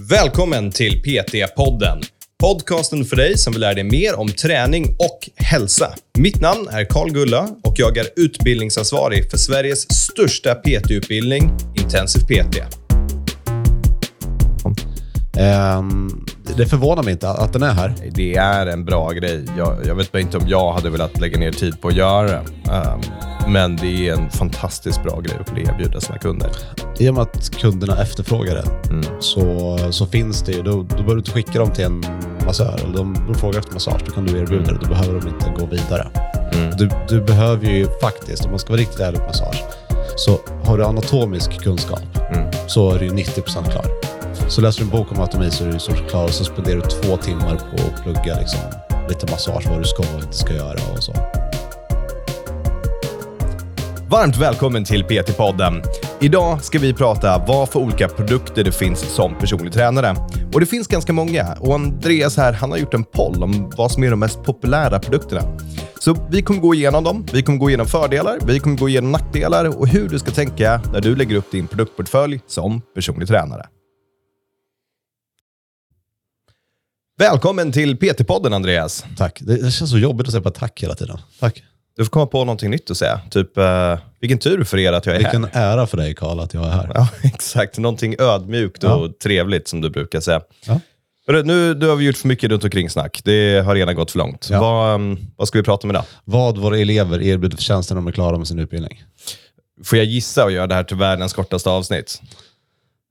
Välkommen till PT-podden. Podcasten för dig som vill lära dig mer om träning och hälsa. Mitt namn är Karl Gulla och jag är utbildningsansvarig för Sveriges största PT-utbildning, Intensiv PT. Um, det förvånar mig inte att den är här. Det är en bra grej. Jag, jag vet bara inte om jag hade velat lägga ner tid på att göra det. Um, men det är en fantastiskt bra grej att kunna erbjuda sina kunder. I och med att kunderna efterfrågar det mm. så, så finns det ju. Då, då behöver du inte skicka dem till en massör. Eller de, de frågar efter massage. Då kan du erbjuda det. Då behöver de inte gå vidare. Mm. Du, du behöver ju faktiskt, om man ska vara riktigt ärlig på massage, så har du anatomisk kunskap mm. så är du 90% klar. Så läser du en bok om anatomi så är du i stort klar och så spenderar du två timmar på att plugga liksom, lite massage, vad du ska och inte ska göra och så. Varmt välkommen till PT-podden. Idag ska vi prata vad för olika produkter det finns som personlig tränare. Och det finns ganska många och Andreas här, han har gjort en poll om vad som är de mest populära produkterna. Så vi kommer gå igenom dem. Vi kommer gå igenom fördelar, vi kommer gå igenom nackdelar och hur du ska tänka när du lägger upp din produktportfölj som personlig tränare. Välkommen till PT-podden, Andreas. Tack. Det, känns så jobbigt att säga bara tack hela tiden. Tack. Du får komma på någonting nytt att säga. Typ, uh, vilken tur för er att jag är vilken här. Vilken ära för dig, Karl, att jag är här. Ja, exakt. Någonting ödmjukt och ja. trevligt, som du brukar säga. Ja. Hörru, nu, nu har vi gjort för mycket runt omkring snack. Det har redan gått för långt. Ja. Vad, um, vad ska vi prata om idag? Vad våra elever erbjuder för tjänster när de är klara med sin utbildning. Får jag gissa och göra det här till världens kortaste avsnitt?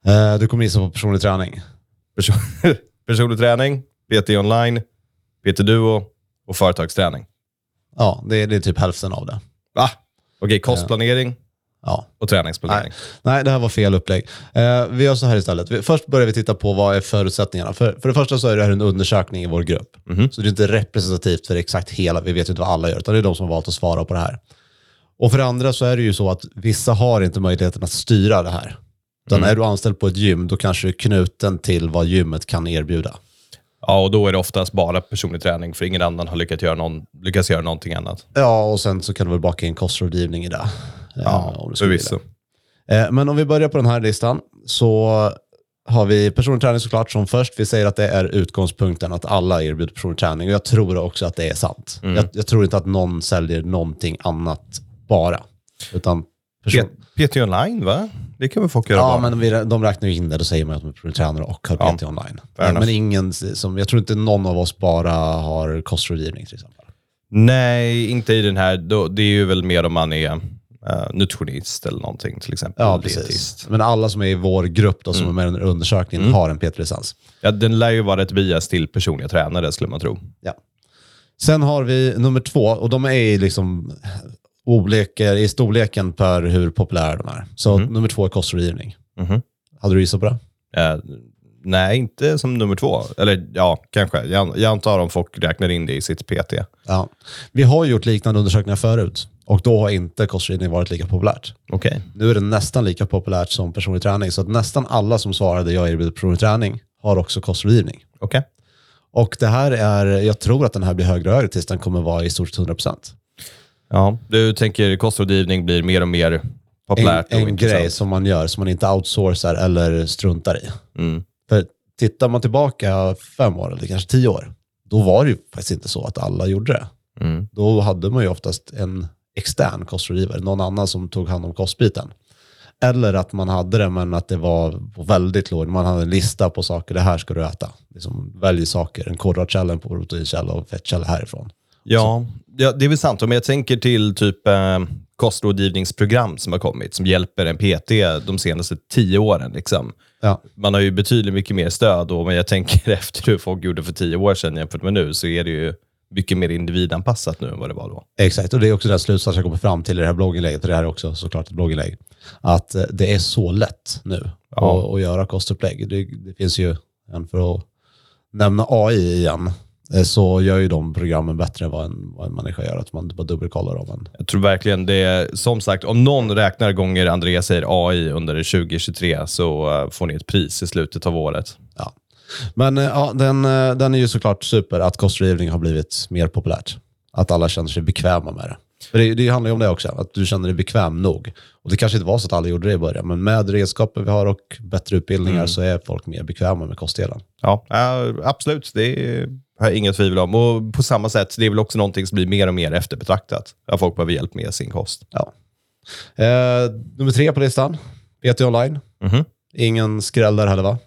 Uh, du kommer gissa på personlig träning. Person personlig träning, PT online, PT Duo och företagsträning. Ja, det är, det är typ hälften av det. Va? Okej, kostplanering ja. och träningsplanering. Nej. Nej, det här var fel upplägg. Eh, vi gör så här istället. först börjar vi titta på vad är förutsättningarna. För, för det första så är det här en undersökning i vår grupp. Mm. Så det är inte representativt för exakt hela, vi vet inte vad alla gör, utan det är de som har valt att svara på det här. Och för det andra så är det ju så att vissa har inte möjligheten att styra det här. Utan mm. är du anställd på ett gym, då kanske du är knuten till vad gymmet kan erbjuda. Ja, och då är det oftast bara personlig träning, för ingen annan har lyckats göra, någon, lyckats göra någonting annat. Ja, och sen så kan du väl baka in kostrådgivning i det. Ja, förvisso. Eh, men om vi börjar på den här listan, så har vi personlig träning såklart som först. Vi säger att det är utgångspunkten att alla erbjuder personlig träning och jag tror också att det är sant. Mm. Jag, jag, tror inte att någon säljer någonting annat bara. Utan person... PT online, va? Det kan väl folk göra Ja, bara. men vi, de räknar ju in det. Då säger man att de är tränare och har PT ja, online. Men, men ingen som, jag tror inte någon av oss bara har kostrådgivning till exempel. Nej, inte i den här. Då, det är ju väl mer om man är uh, nutritionist eller någonting till exempel. Ja, precis. Dietist. Men alla som är i vår grupp då, som mm. är med i den undersökningen mm. har en PT-licens. Ja, den lär ju vara ett bias till personliga tränare skulle man tro. Ja. Sen har vi nummer två, och de är liksom olika i storleken per hur populära de är. Så mm. nummer två är kostrådgivning. Mm. Hade du gissat på det? Uh, nej, inte som nummer två. Eller ja, kanske. Jag, jag antar om folk räknar in det i sitt PT. Ja. Vi har gjort liknande undersökningar förut och då har inte kostrådgivning varit lika populärt. Okay. Nu är det nästan lika populärt som personlig träning. Så att nästan alla som svarade jag erbjuder personlig träning har också kostrådgivning. Okay. Och det här är, jag tror att den här blir högre och högre tills den kommer vara i stort sett 100%. Ja, du tänker kostrådgivning blir mer och mer populärt En, en grej som man gör, som man inte outsourcar eller struntar i. Mm. För tittar man tillbaka fem år, eller kanske tio år, då var det ju faktiskt inte så att alla gjorde det. Mm. Då hade man ju oftast en extern kostrådgivare, någon annan som tog hand om kostbiten. Eller att man hade det, men att det var väldigt lågt. Man hade en lista på saker, det här ska du äta. Liksom, välj saker, en kolhydratkälla, en proteinkälla och fettkälla härifrån. Ja, ja, det är väl sant. Om jag tänker till typ eh, kostrådgivningsprogram som har kommit, som hjälper en PT de senaste tio åren. Liksom. Ja. Man har ju betydligt mycket mer stöd och om jag tänker efter hur folk gjorde för tio år sedan jämfört med nu, så är det ju mycket mer individanpassat nu än vad det var då. Exakt, och det är också den slutsats jag kommer fram till i det här blogginlägget, och det här är också såklart ett blogginlägg, att eh, det är så lätt nu ja. att, att göra kostupplägg. Det, det finns ju, en för att nämna AI igen, så gör ju de programmen bättre än vad en, vad en människa gör. Att man bara dubbelkollar dem. Jag tror verkligen det är, som sagt, om någon räknar gånger Andreas säger AI under 2023 så uh, får ni ett pris i slutet av året. Ja. Men uh, ja, den, den är ju såklart super att kostrådgivning har blivit mer populärt. Att alla känner sig bekväma med det. För det, det handlar ju om det också, att du känner dig bekväm nog. Och det kanske inte var så att alla gjorde det i början, men med redskapen vi har och bättre utbildningar Mm. så är folk mer bekväma med kostdelen. Ja, absolut. Det har jag inga tvivel om. Och på samma sätt, det är väl också någonting som blir mer och mer efterbetraktat. Att folk behöver hjälp med sin kost. Ja. Eh, nummer tre på listan, PT Online. Mhm. Ingen skräll där heller va?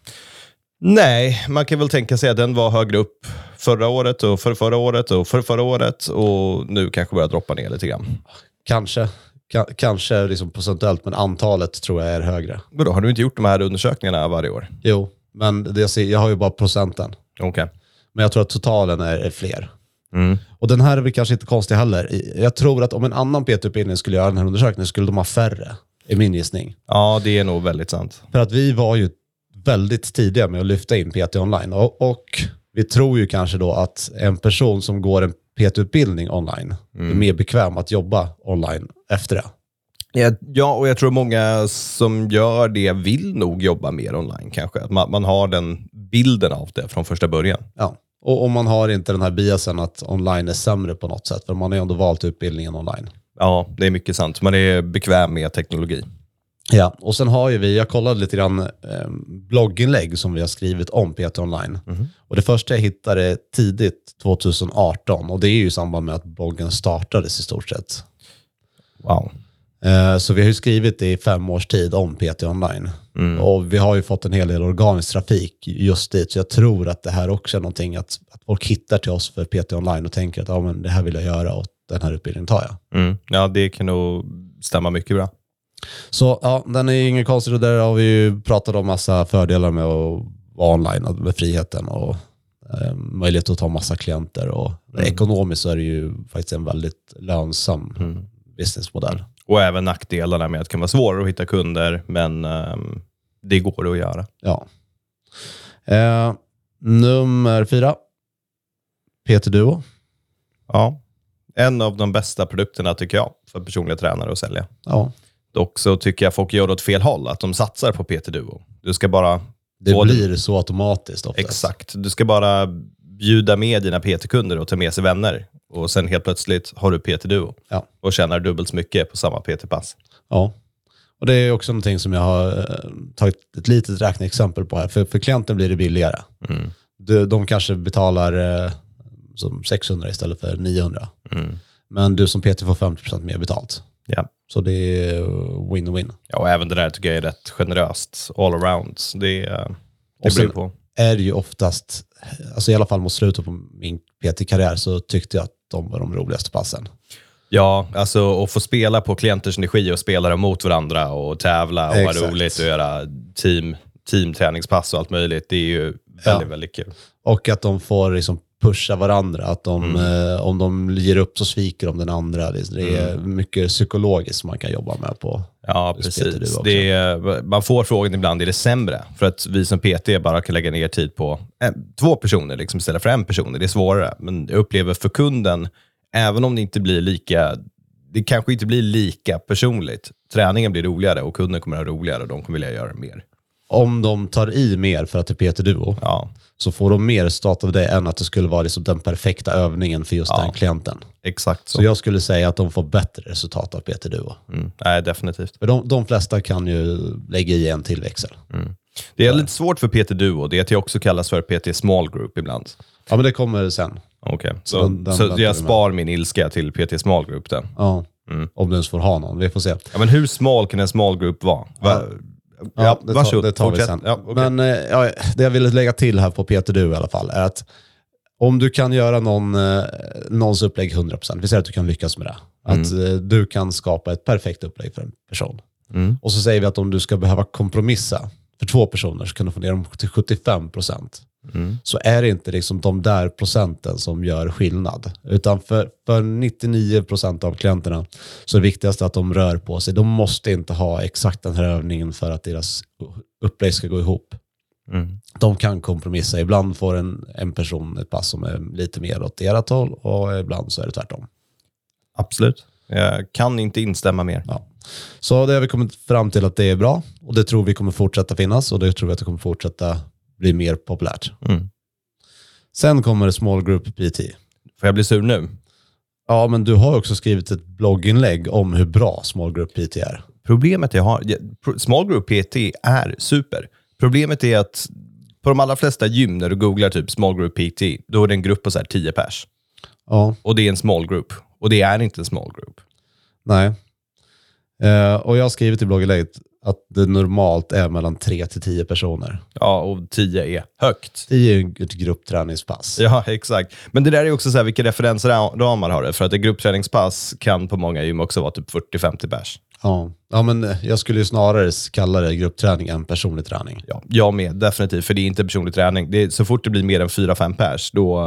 Nej, man kan väl tänka sig att den var högre upp förra året och för förra året och för förra året och nu kanske börjar droppa ner lite grann. Kanske. Ka- kanske liksom procentuellt, men antalet tror jag är högre. Men då har du inte gjort de här undersökningarna varje år? Jo, men det jag, ser, jag har ju bara procenten. Okej. Men jag tror att totalen är, är fler. Mm. Och den här är väl kanske inte konstig heller. Jag tror att om en annan PT-utbildning skulle göra den här undersökningen skulle de ha färre, är min gissning. Ja, det är nog väldigt sant. För att vi var ju väldigt tidiga med att lyfta in PT online. Och, och vi tror ju kanske då att en person som går en PT-utbildning online är mer bekväm att jobba online efter det. Ja, och jag tror många som gör det vill nog jobba mer online kanske. Att man, man har den bilden av det från första början. Ja. Och om man har inte den här biasen att online är sämre på något sätt, för man har ju ändå valt utbildningen online. Ja, det är mycket sant. Man är bekväm med teknologi. Ja, och sen har ju vi, jag kollade lite grann eh, blogginlägg som vi har skrivit om PT online. Och det första jag hittade tidigt 2018 och det är ju i samband med att bloggen startades i stort sett. Wow. Eh, så vi har ju skrivit i fem års tid om PT online. Och vi har ju fått en hel del organisk trafik just dit. Så jag tror att det här också är någonting att, att folk hittar till oss för PT online och tänker att ja, men det här vill jag göra och den här utbildningen tar jag. Mm. Ja, det kan nog stämma mycket bra. Så ja, den är ju ingen konstig och där har vi ju pratat om massa fördelar med att vara online, med friheten och eh, möjlighet att ta massa klienter. Och Ekonomiskt så är det ju faktiskt en väldigt lönsam businessmodell. Och även nackdelarna med att det kan vara svårare att hitta kunder, men ehm, det går att göra. Ja. Eh, nummer fyra. Peter Duo. Ja. En av de bästa produkterna tycker jag för personliga tränare att sälja. Ja. Dock så tycker jag folk gör det åt fel håll, att de satsar på PT Duo. Du ska bara... Det blir så automatiskt oftast. Exakt. Du ska bara bjuda med dina PT-kunder och ta med sig vänner. Och sen helt plötsligt har du PT Duo Ja. och tjänar dubbelt så mycket på samma PT-pass. Ja. Och det är också någonting som jag har eh, tagit ett litet räkneexempel på här. För, för klienten blir det billigare. Mm. Du, de kanske betalar eh, som 600 istället för 900. Mm. Men du som PT får 50% mer betalt. Ja. Så det är win-win. ja, och även det där tycker jag är rätt generöst all around. Det, eh, det beror på. Är det ju oftast, alltså i alla fall mot slutet på min PT-karriär så tyckte jag att de var de roligaste passen. Ja, alltså att få spela på klienters energi och spela dem mot varandra och tävla och ha roligt och göra team, teamträningspass och allt möjligt. Det är ju väldigt, Ja. väldigt kul. Och att de får liksom pusha varandra. Att de, Mm. eh, om de ger upp så sviker de den andra. Det, det är Mm. mycket psykologiskt man kan jobba med på. Ja, precis. Det är, man får frågan ibland, är det sämre? För att vi som PT bara kan lägga ner tid på en, två personer liksom, istället för en person. Det är svårare. Men jag upplever för kunden, även om det inte blir lika, det kanske inte blir lika personligt. Träningen blir roligare och kunden kommer att ha roligare och de kommer vilja göra mer. Om de tar i mer för att det är PT Duo Ja, så får de mer stat av det än att det skulle vara liksom den perfekta övningen för just Ja. den klienten. exakt så. Så jag skulle säga att de får bättre resultat av PT Duo. Mm. Nej, definitivt. För de, de flesta kan ju lägga i en till växel. Det är lite svårt för PT Duo, det är att jag också kallas för PT Small Group ibland. Ja, men det kommer sen. Okej, Så så, den- den så jag spar min ilska till PT Small Group den. Ja. Mm. Om du ens får ha någon. Vi får se. Ja, men hur smal kan en small group vara? Va? Ja, det, varsågod. tar, det tar vi Fortsätt. sen. Ja, okej. Men eh, ja, det jag ville lägga till här på Peter Du i alla fall är att om du kan göra någon, eh, någons upplägg 100%, vi säger att du kan lyckas med det. Att eh, du kan skapa ett perfekt upplägg för en person. Mm. Och så säger vi att om du ska behöva kompromissa för två personer så kan du få ner dem till 75%. Mm. Så är det inte liksom de där procenten som gör skillnad. Utan för, för 99% av klienterna så är det viktigaste att de rör på sig. De måste inte ha exakt den här övningen för att deras upplägg ska gå ihop. Mm. De kan kompromissa. Ibland får en, en person ett pass som är lite mer åt ert håll och ibland så är det tvärtom. Absolut. Jag kan inte instämma mer. Ja. Så det har vi kommit fram till att det är bra och det tror vi kommer fortsätta finnas och det tror vi att det kommer fortsätta bli mer populärt. Mm. Sen kommer Small Group PT. Får jag bli sur nu? Ja, men du har också skrivit ett blogginlägg om hur bra small group PT är. Problemet jag har, small group PT är super. Problemet är att på de allra flesta gym, när du googlar typ small group PT, då är det en grupp på så här 10 pers. Ja, Och det är en small group. Och det är inte en small group. nej. Eh, och jag har skrivit i blogginlägget att det normalt är mellan 3 till 10 personer. Ja, och 10 är högt. 10 är ju ett gruppträningspass. Ja, exakt. Men det där är också så här, vilka referensramar har det? För att ett gruppträningspass kan på många gym också vara typ 40-50 pers. Ja. ja, men jag skulle ju snarare kalla det gruppträning än personlig träning. Ja, jag med, definitivt. För det är inte personlig träning. Det är, så fort det blir mer än 4-5 pers, då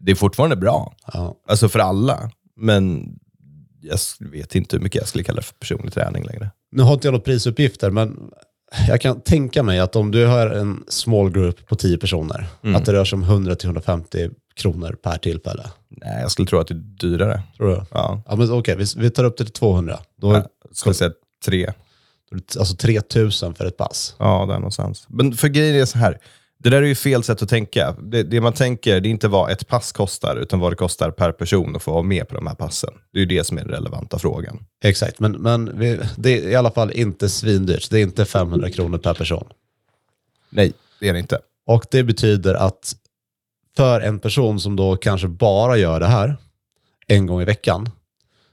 det är fortfarande bra. Ja. Alltså för alla. Men jag vet inte hur mycket jag skulle kalla det för personlig träning längre. Nu har inte jag några prisuppgifter, men jag kan tänka mig att om du har en small group på 10 personer, att det rör sig om 100-150 kronor per tillfälle. Nej, jag skulle tro att det är dyrare. Tror du? Ja, Ja, men okej, vi, vi tar upp det till 200. Då är jag skulle säga tre. det alltså 3000 för ett pass. Ja, där någonstans. Men för grejen är så här. Det där är ju fel sätt att tänka. Det, det man tänker det är inte vad ett pass kostar, utan vad det kostar per person att få vara med på de här passen. Det är ju det som är den relevanta frågan. Exakt, men, men vi, det är i alla fall inte svindyrt. Det är inte 500 kronor per person. Nej, det är det inte. Och det betyder att för en person som då kanske bara gör det här en gång i veckan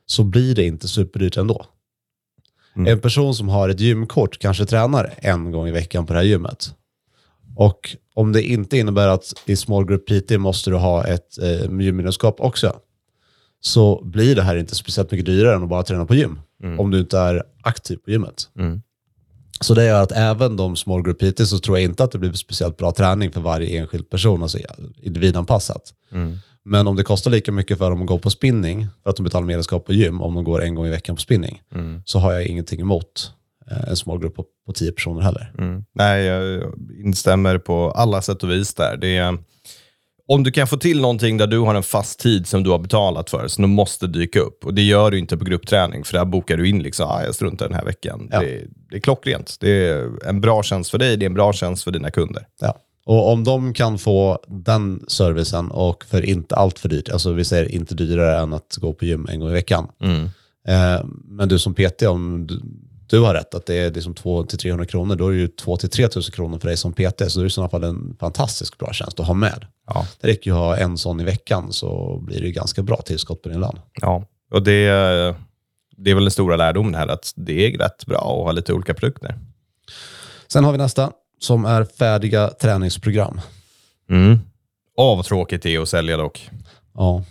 så blir det inte superdyrt ändå. Mm. En person som har ett gymkort kanske tränar en gång i veckan på det här gymmet. Och om det inte innebär att i small group PT måste du ha ett eh, gymmedlemskap också, så blir det här inte speciellt mycket dyrare än att bara träna på gym. Om du inte är aktiv på gymmet. Mm. Så det gör att även de small group PT så tror jag inte att det blir speciellt bra träning för varje enskild person, alltså individanpassat. Men om det kostar lika mycket för dem att gå på spinning, för att de betalar medlemskap på gym, om de går en gång i veckan på spinning, så har jag ingenting emot en small group på, på tio personer heller. Mm. Nej, jag instämmer på alla sätt och vis där. Det är, om du kan få till någonting där du har en fast tid som du har betalat för, som du måste dyka upp. Och det gör du inte på gruppträning, för där bokar du in liksom, ah, jag struntar den här veckan. Ja. Det, det är klockrent. Det är en bra tjänst för dig, det är en bra tjänst för dina kunder. Ja. Och om de kan få den servicen och för inte allt för dyrt, alltså vi säger inte dyrare än att gå på gym en gång i veckan. Eh, men du som PT, om du, du har rätt att det är liksom 200-300 kronor, då är det ju 2-3 tusen kronor för dig som PT, så det är i sådana fall en fantastiskt bra tjänst att ha med. Ja. Det räcker ju att ha en sån i veckan så blir det ju ganska bra tillskott på din lön. Ja, och det, det är väl den stora lärdomen här, att det är rätt bra att ha lite olika produkter. Sen har vi nästa, som är färdiga träningsprogram. Mm. Åh, vad tråkigt det är att sälja dock. Ja,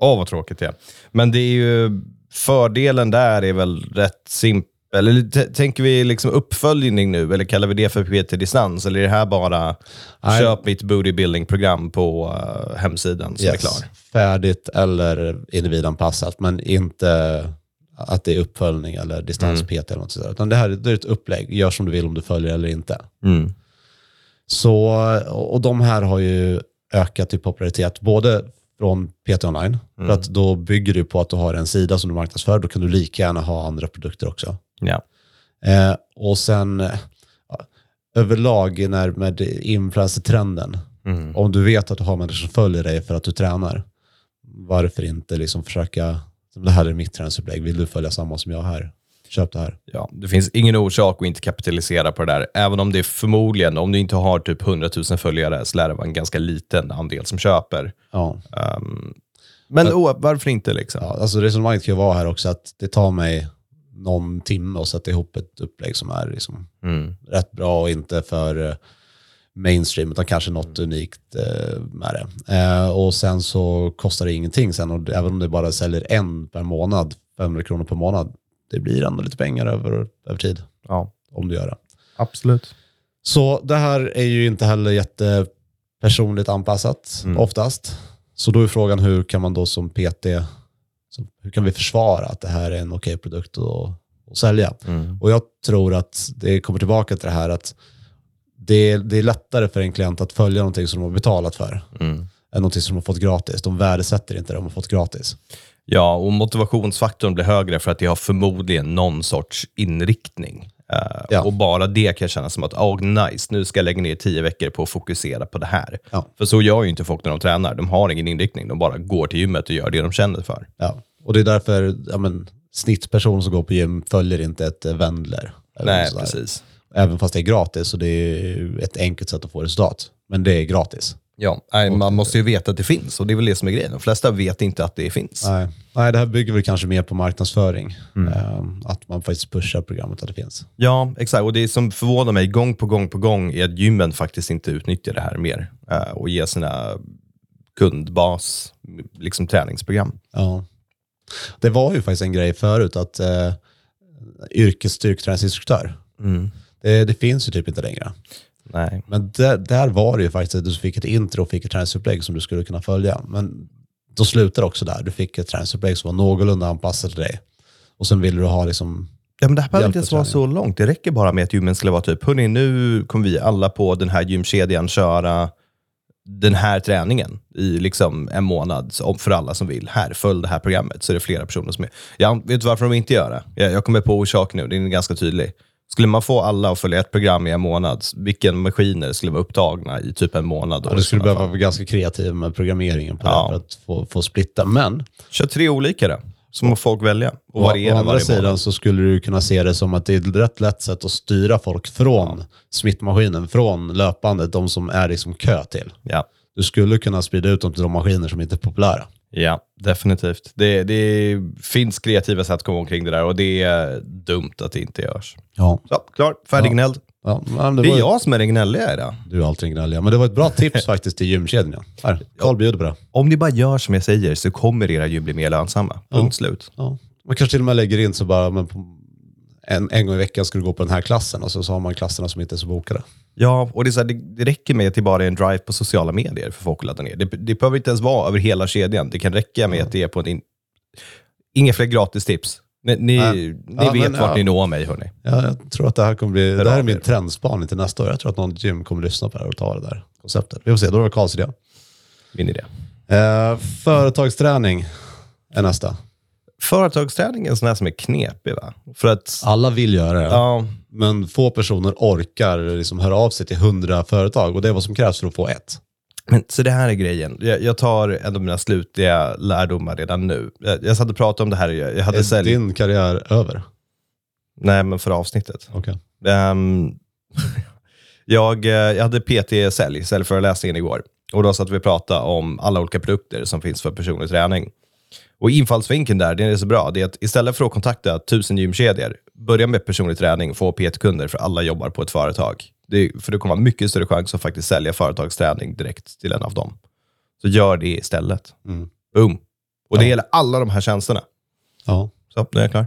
Åh, vad tråkigt det är. Men det är ju, fördelen där är väl rätt simpel. Eller tänker vi liksom uppföljning nu, eller kallar vi det för PT-distans? Eller är det här bara Nej. köp mitt bodybuilding-program på uh, hemsidan som är klar? Färdigt eller individanpassat, men inte att det är uppföljning eller distans-PT eller något sådär. Utan det här det är ett upplägg, gör som du vill om du följer eller inte. Mm. Så, och de här har ju ökat i popularitet, både från PT Online, för att då bygger du på att du har en sida som du marknadsför, då kan du lika gärna ha andra produkter också. Ja. Eh, och sen eh, överlag när med influencer-trenden, Mm. om du vet att du har människor som följer dig för att du tränar, varför inte liksom försöka, det här är mitt träningsupplägg, vill du följa samma som jag här? Köp det här. Ja, det finns ingen orsak att inte kapitalisera på det där. Även om det är förmodligen, om du inte har typ 100 000 följare, så lär det vara en ganska liten andel som köper. Ja. Men oh, varför inte liksom? Ja, alltså resonemanget kan ju vara här också att det tar mig någon timme att sätta ihop ett upplägg som är liksom Mm. rätt bra och inte för eh, mainstream, utan kanske något unikt eh, med det. Eh, och sen så kostar det ingenting sen, och även om det bara säljer en per månad, 500 kronor per månad, det blir ändå lite pengar över, över tid Ja, om du gör det. absolut. Så det här är ju inte heller jättepersonligt anpassat oftast. Så då är frågan hur kan man då som PT, så hur kan vi försvara att det här är en okej produkt att, att sälja? Och jag tror att det kommer tillbaka till det här att det är, det är lättare för en klient att följa någonting som de har betalat för än någonting som de har fått gratis. De värdesätter inte det de har fått gratis. Ja, och motivationsfaktorn blir högre för att det har förmodligen någon sorts inriktning. Eh, Ja. Och bara det kan jag känna som att, oh, nice, nu ska jag lägga ner tio veckor på att fokusera på det här. Ja. För så gör ju inte folk när de tränar. De har ingen inriktning, de bara går till gymmet och gör det de känner för. Ja. Och det är därför ja, men, snittperson som går på gym följer inte ett Wendler. Nej, precis. Även fast det är gratis och det är ett enkelt sätt att få resultat. Men det är gratis. Ja, nej, man måste ju veta att det finns och det är väl det som är grejen. De flesta vet inte att det finns. Nej. Nej, det här bygger väl kanske mer på marknadsföring. Mm. Ehm, att man faktiskt pushar programmet att det finns. Ja, exakt. Och det som förvånar mig gång på gång på gång är att gymmen faktiskt inte utnyttjar det här mer eh, och ger sina kundbas liksom träningsprogram. Ja. Det var ju faktiskt en grej förut att eh, yrkesstyrketräningsinstruktör, det, det finns ju typ inte längre. Nej. Men där, där var det ju faktiskt att du fick ett intro och fick ett träningsupplägg som du skulle kunna följa. Men då slutar det också där. Du fick ett träningsupplägg som var någorlunda anpassat till dig. Och sen ville du ha liksom, Ja, men det här behöver inte ens vara så långt. Det räcker bara med att gymmen skulle vara typ, hörni, nu kommer vi alla på den här gymkedjan köra den här träningen i liksom en månad för alla som vill. Här, följ det här programmet. Så är det flera personer som är... Jag vet varför de inte gör det? Jag, jag kommer på orsak nu, den är ganska tydlig. Skulle man få alla att följa ett program i en månad, vilken maskiner skulle vara upptagna i typ en månad? ja, du skulle behöva vara ganska kreativ med programmeringen på Ja. det för att få, få splitta. Men Kör tre olika då, så må folk välja. Och å, å andra sidan så skulle du kunna se det som att det är ett rätt lätt sätt att styra folk från smittmaskinen, från löpandet, de som är liksom kö till. Ja. Du skulle kunna sprida ut dem till de maskiner som inte är populära. Ja, definitivt. Det, det finns kreativa sätt att komma omkring det där och det är dumt att det inte görs. Ja. Så, klar, färdiggnälld. ja men det, Det är jag som är den gnälliga idag. Du är alltid gnällig. Men det var ett bra tips faktiskt till gymkedjan. Här, Carl bjuder på det. Om ni bara gör som jag säger så kommer era gym bli mer lönsamma. Punkt slut. Ja. Man kanske till och med lägger in så bara, men en, en gång i veckan ska du gå på den här klassen och så, så har man klasserna som inte är så bokade. Ja, och det, är så här, det, det räcker med att det bara är en drive på sociala medier för folk att ladda ner. Det, det behöver inte ens vara över hela kedjan. Det kan räcka med att det är på en... In... Inga fler gratis tips. Ni, ni, Nej. ni Ja, vet men, vart ja. ni når mig, hörni. Ja, jag tror att det här kommer bli, Hör det här är min trendspaning till nästa år. Jag tror att någon gym kommer lyssna på det här och ta det där konceptet. Vi får se, då är det Karls idé. Min idé. Eh, företagsträning är nästa. Företagsträning är en sån här som är knepig. Va? För att... Alla vill göra det, Ja, men få personer orkar liksom höra av sig till hundra företag och det är vad som krävs för att få ett. Men, så det här är grejen. Jag, jag tar en av mina slutliga lärdomar redan nu. Jag, jag satt och pratade om det här. Jag, jag hade Är sälj... din karriär över? Nej, men för avsnittet. Okej. Ehm, jag, eh, jag hade PT-sälj, säljföreläsningen igår. Och då satt vi och pratade om alla olika produkter som finns för personlig träning. Och infallsvinkeln där, den är så bra. Det är att istället för att kontakta tusen gymkedjor, börja med personlig träning, få PT-kunder för alla jobbar på ett företag. Det, för det kommer vara mycket större chans att faktiskt sälja företagsträning direkt till en av dem. Så gör det istället. Mm. Boom. Och det Ja. gäller alla de här tjänsterna. Ja. Så, nu är jag klar.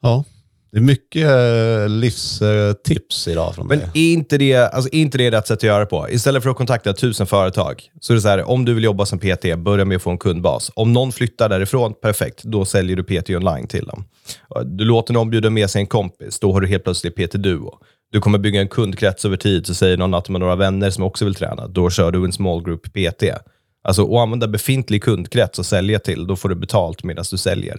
ja. Det är mycket eh, livstips idag från Men dig. är inte, det, alltså, är inte det rätt sätt att göra det på? Istället för att kontakta tusen företag, så är det så här, om du vill jobba som PT, börja med att få en kundbas. Om någon flyttar därifrån, perfekt, då säljer du PT online till dem. Du låter någon bjuda med sig en kompis, då har du helt plötsligt PT Duo. Du kommer bygga en kundkrets över tid, så säger någon att de har några vänner som också vill träna. Då kör du en small group PT. Alltså att använda befintlig kundkrets och sälja till, då får du betalt medan du säljer.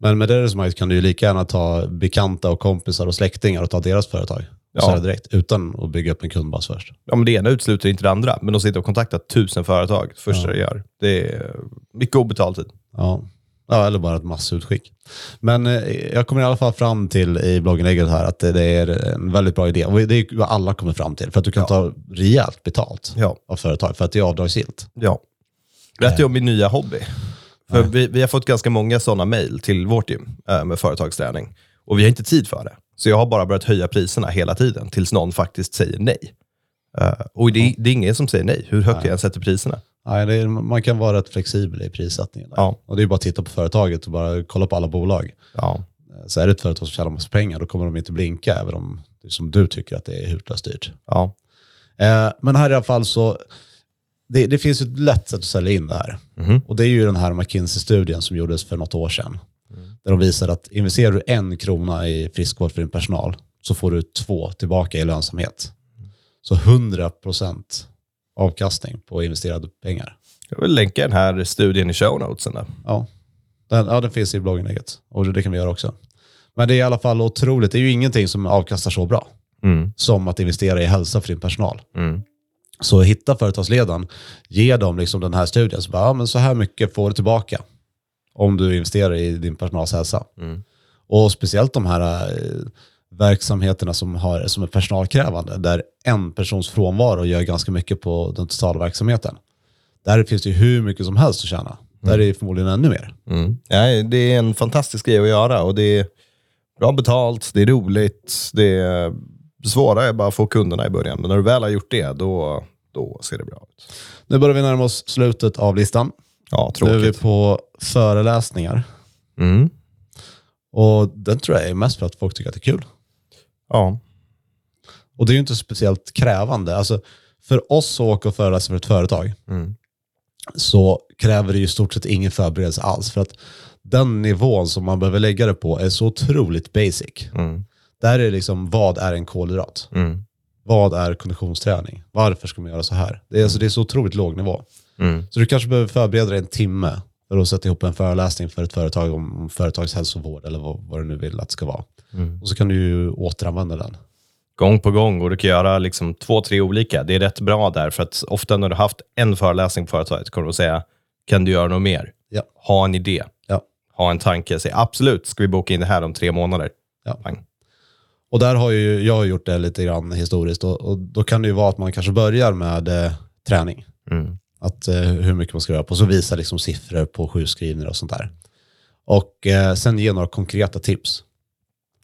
Men med det resonemanget kan du ju lika gärna ta bekanta och kompisar och släktingar och ta deras företag. Ja. sälja direkt, utan att bygga upp en kundbas först. Ja, men det ena utesluter inte det andra, men de sitter och kontaktar tusen företag. Det första det gör. Det är mycket obetald tid. Ja. ja, eller bara ett massutskick. Men eh, jag kommer i alla fall fram till i blogginlägget här att det, det är en väldigt bra idé. Och det är vad alla kommer fram till. För att du kan ta rejält betalt Ja. av företag för att det är avdragsgillt. Ja. Berätta om min nya hobby. För vi, vi har fått ganska många sådana mejl till vårt gym äh, med företagsträning. Och vi har inte tid för det. Så jag har bara börjat höja priserna hela tiden tills någon faktiskt säger nej. Eh, och det, det är ingen som säger nej, hur högt jag än sätter priserna. Nej, är, man kan vara rätt flexibel i prissättningen. Ja. Och det är bara att titta på företaget och bara kolla på alla bolag. Ja. Så är det ett företag som tjänar massa pengar, då kommer de inte blinka även om det som du tycker att det är hutlöst dyrt. Ja. Eh, men här i alla fall så, det, det finns ett lätt sätt att sälja in det här. Mhm. Och det är ju den här McKinsey-studien som gjordes för något år sedan. Där de visar att investerar du en krona i friskvård för din personal så får du två tillbaka i lönsamhet. Så 100% avkastning på investerade pengar. Jag vill länka den här studien i show notesen. Ja, den, ja, den finns i blogginlägget och det kan vi göra också. Men det är i alla fall otroligt. Det är ju ingenting som avkastar så bra Mm. som att investera i hälsa för din personal. Mm. Så hitta företagsledaren, ge dem liksom den här studien, så, bara, ja, men så här mycket får du tillbaka om du investerar i din personals hälsa. Mm. Och speciellt de här eh, verksamheterna som, har, som är personalkrävande, där en persons frånvaro gör ganska mycket på den totala verksamheten. Där finns det ju hur mycket som helst att tjäna. Där är det förmodligen ännu mer. Mm. Ja, det är en fantastisk grej att göra och det är bra betalt, det är roligt, det är svåra är bara att få kunderna i början. Men när du väl har gjort det, då, då ser det bra ut. Nu börjar vi närma oss slutet av listan. Ja, Nu är vi tråkigt. på föreläsningar. Mm. Och den tror jag är mest för att folk tycker att det är kul. Ja. Och det är ju inte speciellt krävande. Alltså, för oss att åka och föreläsa för ett företag Mm. så kräver det ju i stort sett ingen förberedelse alls. För att den nivån som man behöver lägga det på är så otroligt basic. Mm. Där är det liksom, vad är en kolhydrat? Mm. Vad är konditionsträning? Varför ska man göra så här? Det är, alltså, det är så otroligt låg nivå. Mm. Så du kanske behöver förbereda dig en timme för att sätta ihop en föreläsning för ett företag om, företagshälsovård eller vad, vad du nu vill att det ska vara. Mm. Och så kan du ju återanvända den. Gång på gång och du kan göra liksom två, tre olika. Det är rätt bra där, för att ofta när du har haft en föreläsning på företaget kommer du att säga, kan du göra något mer? Ja. Ha en idé. Ja. Ha en tanke. Säg absolut, ska vi boka in det här om tre månader? Ja. Pang. Och där har ju jag har gjort det lite grann historiskt och, och då kan det ju vara att man kanske börjar med eh, träning. Mm. Att, eh, hur mycket man ska röra på. Så visa liksom siffror på sjukskrivningar och sånt där. Och eh, sen ge några konkreta tips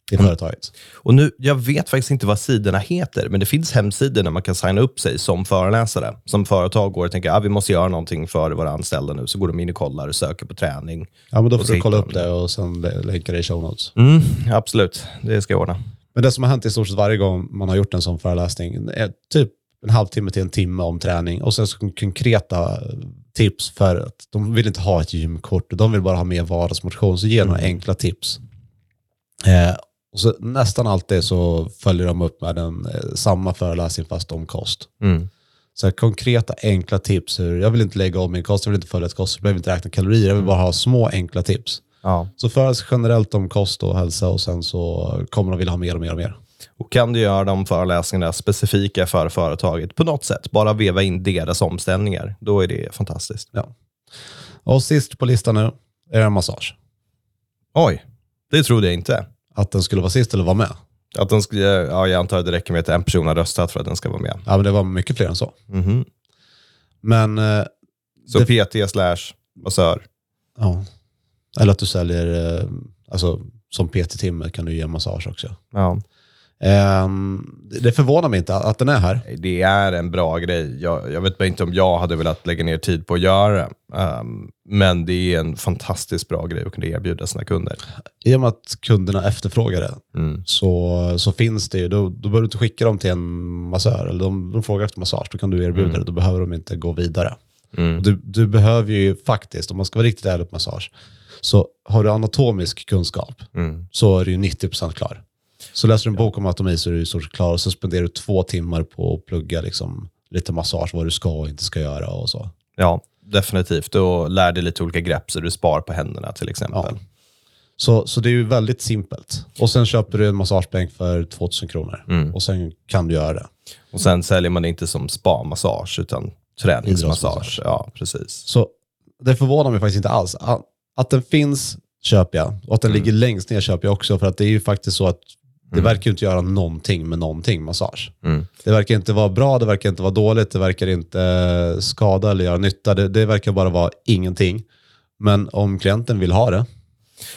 till Mm. företaget. Och nu, jag vet faktiskt inte vad sidorna heter, men det finns hemsidor där man kan signa upp sig som föreläsare. Som företag går och tänker att ah, vi måste göra någonting för våra anställda nu. Så går de in och kollar och söker på träning. Ja, men då Och får du kolla upp de det och sen lä- länka det i show notes. Mm, absolut, det ska jag ordna. Men det som har hänt i stort sett varje gång man har gjort en sån föreläsning är typ en halvtimme till en timme om träning och sen så kon- konkreta tips för att de vill inte ha ett gymkort, de vill bara ha mer vardagsmotion, så ge några enkla tips. Eh, och så nästan alltid så följer de upp med en, eh, samma föreläsning fast om kost. Mm. Så här, konkreta enkla tips. Hur, jag vill inte lägga om min kost, jag vill inte följa ett kost, jag behöver inte räkna kalorier, jag vill bara ha små enkla tips. Ja. Så föreläs generellt om kost och hälsa och sen så kommer de vilja ha mer och mer och mer. Och kan du göra de föreläsningarna specifika för företaget på något sätt, bara veva in deras omställningar, då är det fantastiskt. Ja. Och sist på listan nu är det massage. Oj, det trodde jag inte. Att den skulle vara sist eller vara med. Att den skulle, ja, jag antar att det räcker med att en person har röstat för att den ska vara med. Ja, men det var mycket fler än så. Mhm. Men, eh, Så Det- PT slash massör. ja. Eller att du säljer, eh, alltså som PT-timme kan du ge massage också. Ja. Ehm, det- förvånar mig inte att den är här. Det är en bra grej. Jag, jag vet bara inte om jag hade velat lägga ner tid på att göra det. Um, men det är en fantastiskt bra grej att kunna erbjuda sina kunder. I och med att kunderna efterfrågar det Mm. så, så finns det ju, då, då behöver du inte skicka dem till en massör, eller de, de frågar efter massage, då kan du erbjuda det, då behöver de inte gå vidare. Mm. Du, du behöver ju faktiskt, om man ska vara riktigt ärlig på massage, så har du anatomisk kunskap Mm. så är du ju 90% klar. Så läser du en bok om anatomi så är du i stort sett klar och så spenderar du två timmar på att plugga liksom, lite massage, vad du ska och inte ska göra och så. Ja, definitivt. Och lär dig lite olika grepp så du spar på händerna till exempel. Ja. Så, så det är ju väldigt simpelt. Och sen köper du en massagebänk för 2000 kronor Mm. och sen kan du göra det. Och sen säljer man det inte som spa-massage utan träningsmassage. Ja, precis. Så det förvånar mig faktiskt inte alls. Att, den finns köper jag och att den ligger längst ner köper jag också för att det är ju faktiskt så att det verkar ju inte göra någonting med någonting massage. Mm. Det verkar inte vara bra, det verkar inte vara dåligt, det verkar inte skada eller göra nytta. Det, det verkar bara vara ingenting. Men om klienten vill ha det,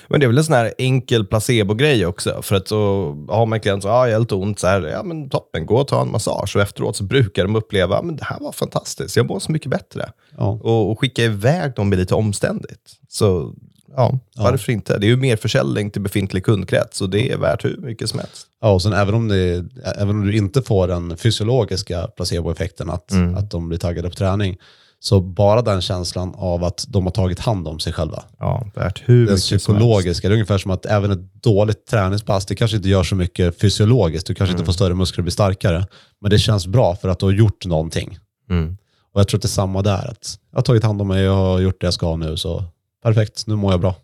Men det är väl en sån här enkel placebo-grej också. För att så har man en klient som ah, jag har lite ont, så här, ja men toppen, gå och ta en massage. Och efteråt så brukar de uppleva, ah, men det här var fantastiskt, jag mår så mycket bättre. ja, Och, och skicka iväg dem är lite omständigt. Så ja, varför inte? Det är ju mer försäljning till befintlig kundkrets och det är värt hur mycket som helst. Ja, och sen även om, det, även om du inte får den fysiologiska placeboeffekten, att, att de blir taggade på träning, så bara den känslan av att de har tagit hand om sig själva. Ja, värt hur helst. psykologiska, det är ungefär som att även ett dåligt träningspass, det kanske inte gör så mycket fysiologiskt, du kanske inte får större muskler och blir starkare, men det känns bra för att du har gjort någonting. Mm. Och jag tror att det är samma där, att jag har tagit hand om mig och har gjort det jag ska nu, så perfekt, nu mår jag bra.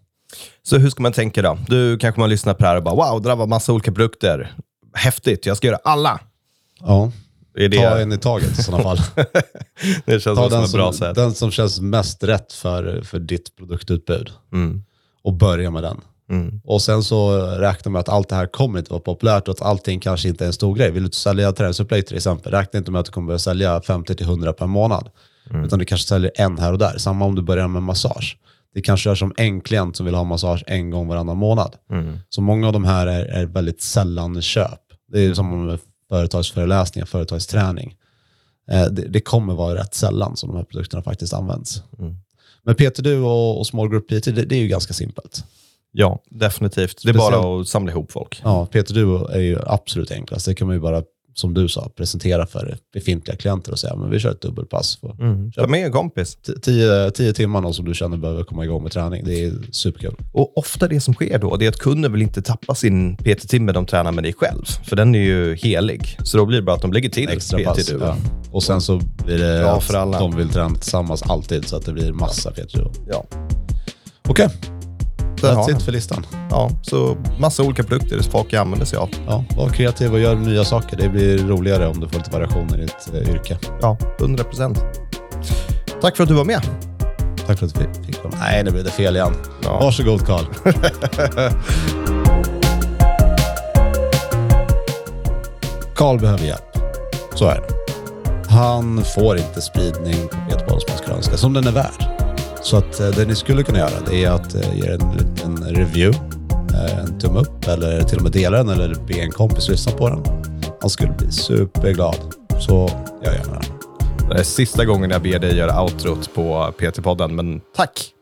Så hur ska man tänka då? Du kanske man lyssnar på det här och bara wow, det där var massa olika produkter. Häftigt, jag ska göra alla. Ja, Är det, ta en i taget i sådana fall. det känns Ta som den ett bra som, sätt. den som känns mest rätt för, för ditt produktutbud. Mm. Och börja med den. Mm. Och sen så räkna med att allt det här kommer inte vara populärt och att allting kanske inte är en stor grej. Vill du sälja träningsupplägg till exempel, räkna inte med att du kommer börja sälja 50-100 per månad. Utan du kanske säljer en här och där. Samma om du börjar med massage. Det kanske rör sig om en klient som vill ha massage en gång varannan månad. Mm. Så många av de här är, är väldigt sällan köp. Det är som med företagsföreläsningar, företagsträning. Eh, det, det kommer vara rätt sällan som de här produkterna faktiskt används. Mm. Men Peter Du och, och Small Group PT, det, det är ju ganska simpelt. Ja, definitivt. Det är Speciellt- bara att samla ihop folk. Ja, Peter Duo är ju absolut enklast. Det kan man ju bara, som du sa, presentera för befintliga klienter och säga men vi kör ett dubbelpass. Mm. Ta med en kompis. t- tio, tio timmar någon som du känner behöver komma igång med träning. Det är superkul. Och ofta det som sker då, det är att kunden vill inte tappa sin PT-timme de tränar med dig själv. För den är ju helig. Så då blir det bara att de lägger till. PT-duo. Ja. Och sen så blir det Bra att de vill träna tillsammans alltid så att det blir massa Peter Duo. Ja. Okej, har that's it för listan. ja, så massa olika produkter folk använder sig av. Ja, var kreativ och gör nya saker. Det blir roligare om du får lite variation i ditt eh, yrke. Ja, 100 procent. Tack för att du var med. Tack för att vi fick komma. Nej, nu blev det fel igen. Ja. Varsågod Karl. Karl behöver hjälp. Så är det. Han får inte spridning på Göteborg som man skulle önska, som den är värd. Så att eh, det ni skulle kunna göra det är att eh, ge en liten review, eh, en tumme upp eller till och med dela den eller be en kompis lyssna på den. Han skulle bli superglad. Så gör gärna det. Det är sista gången jag ber dig göra outrot på PT-podden, men tack!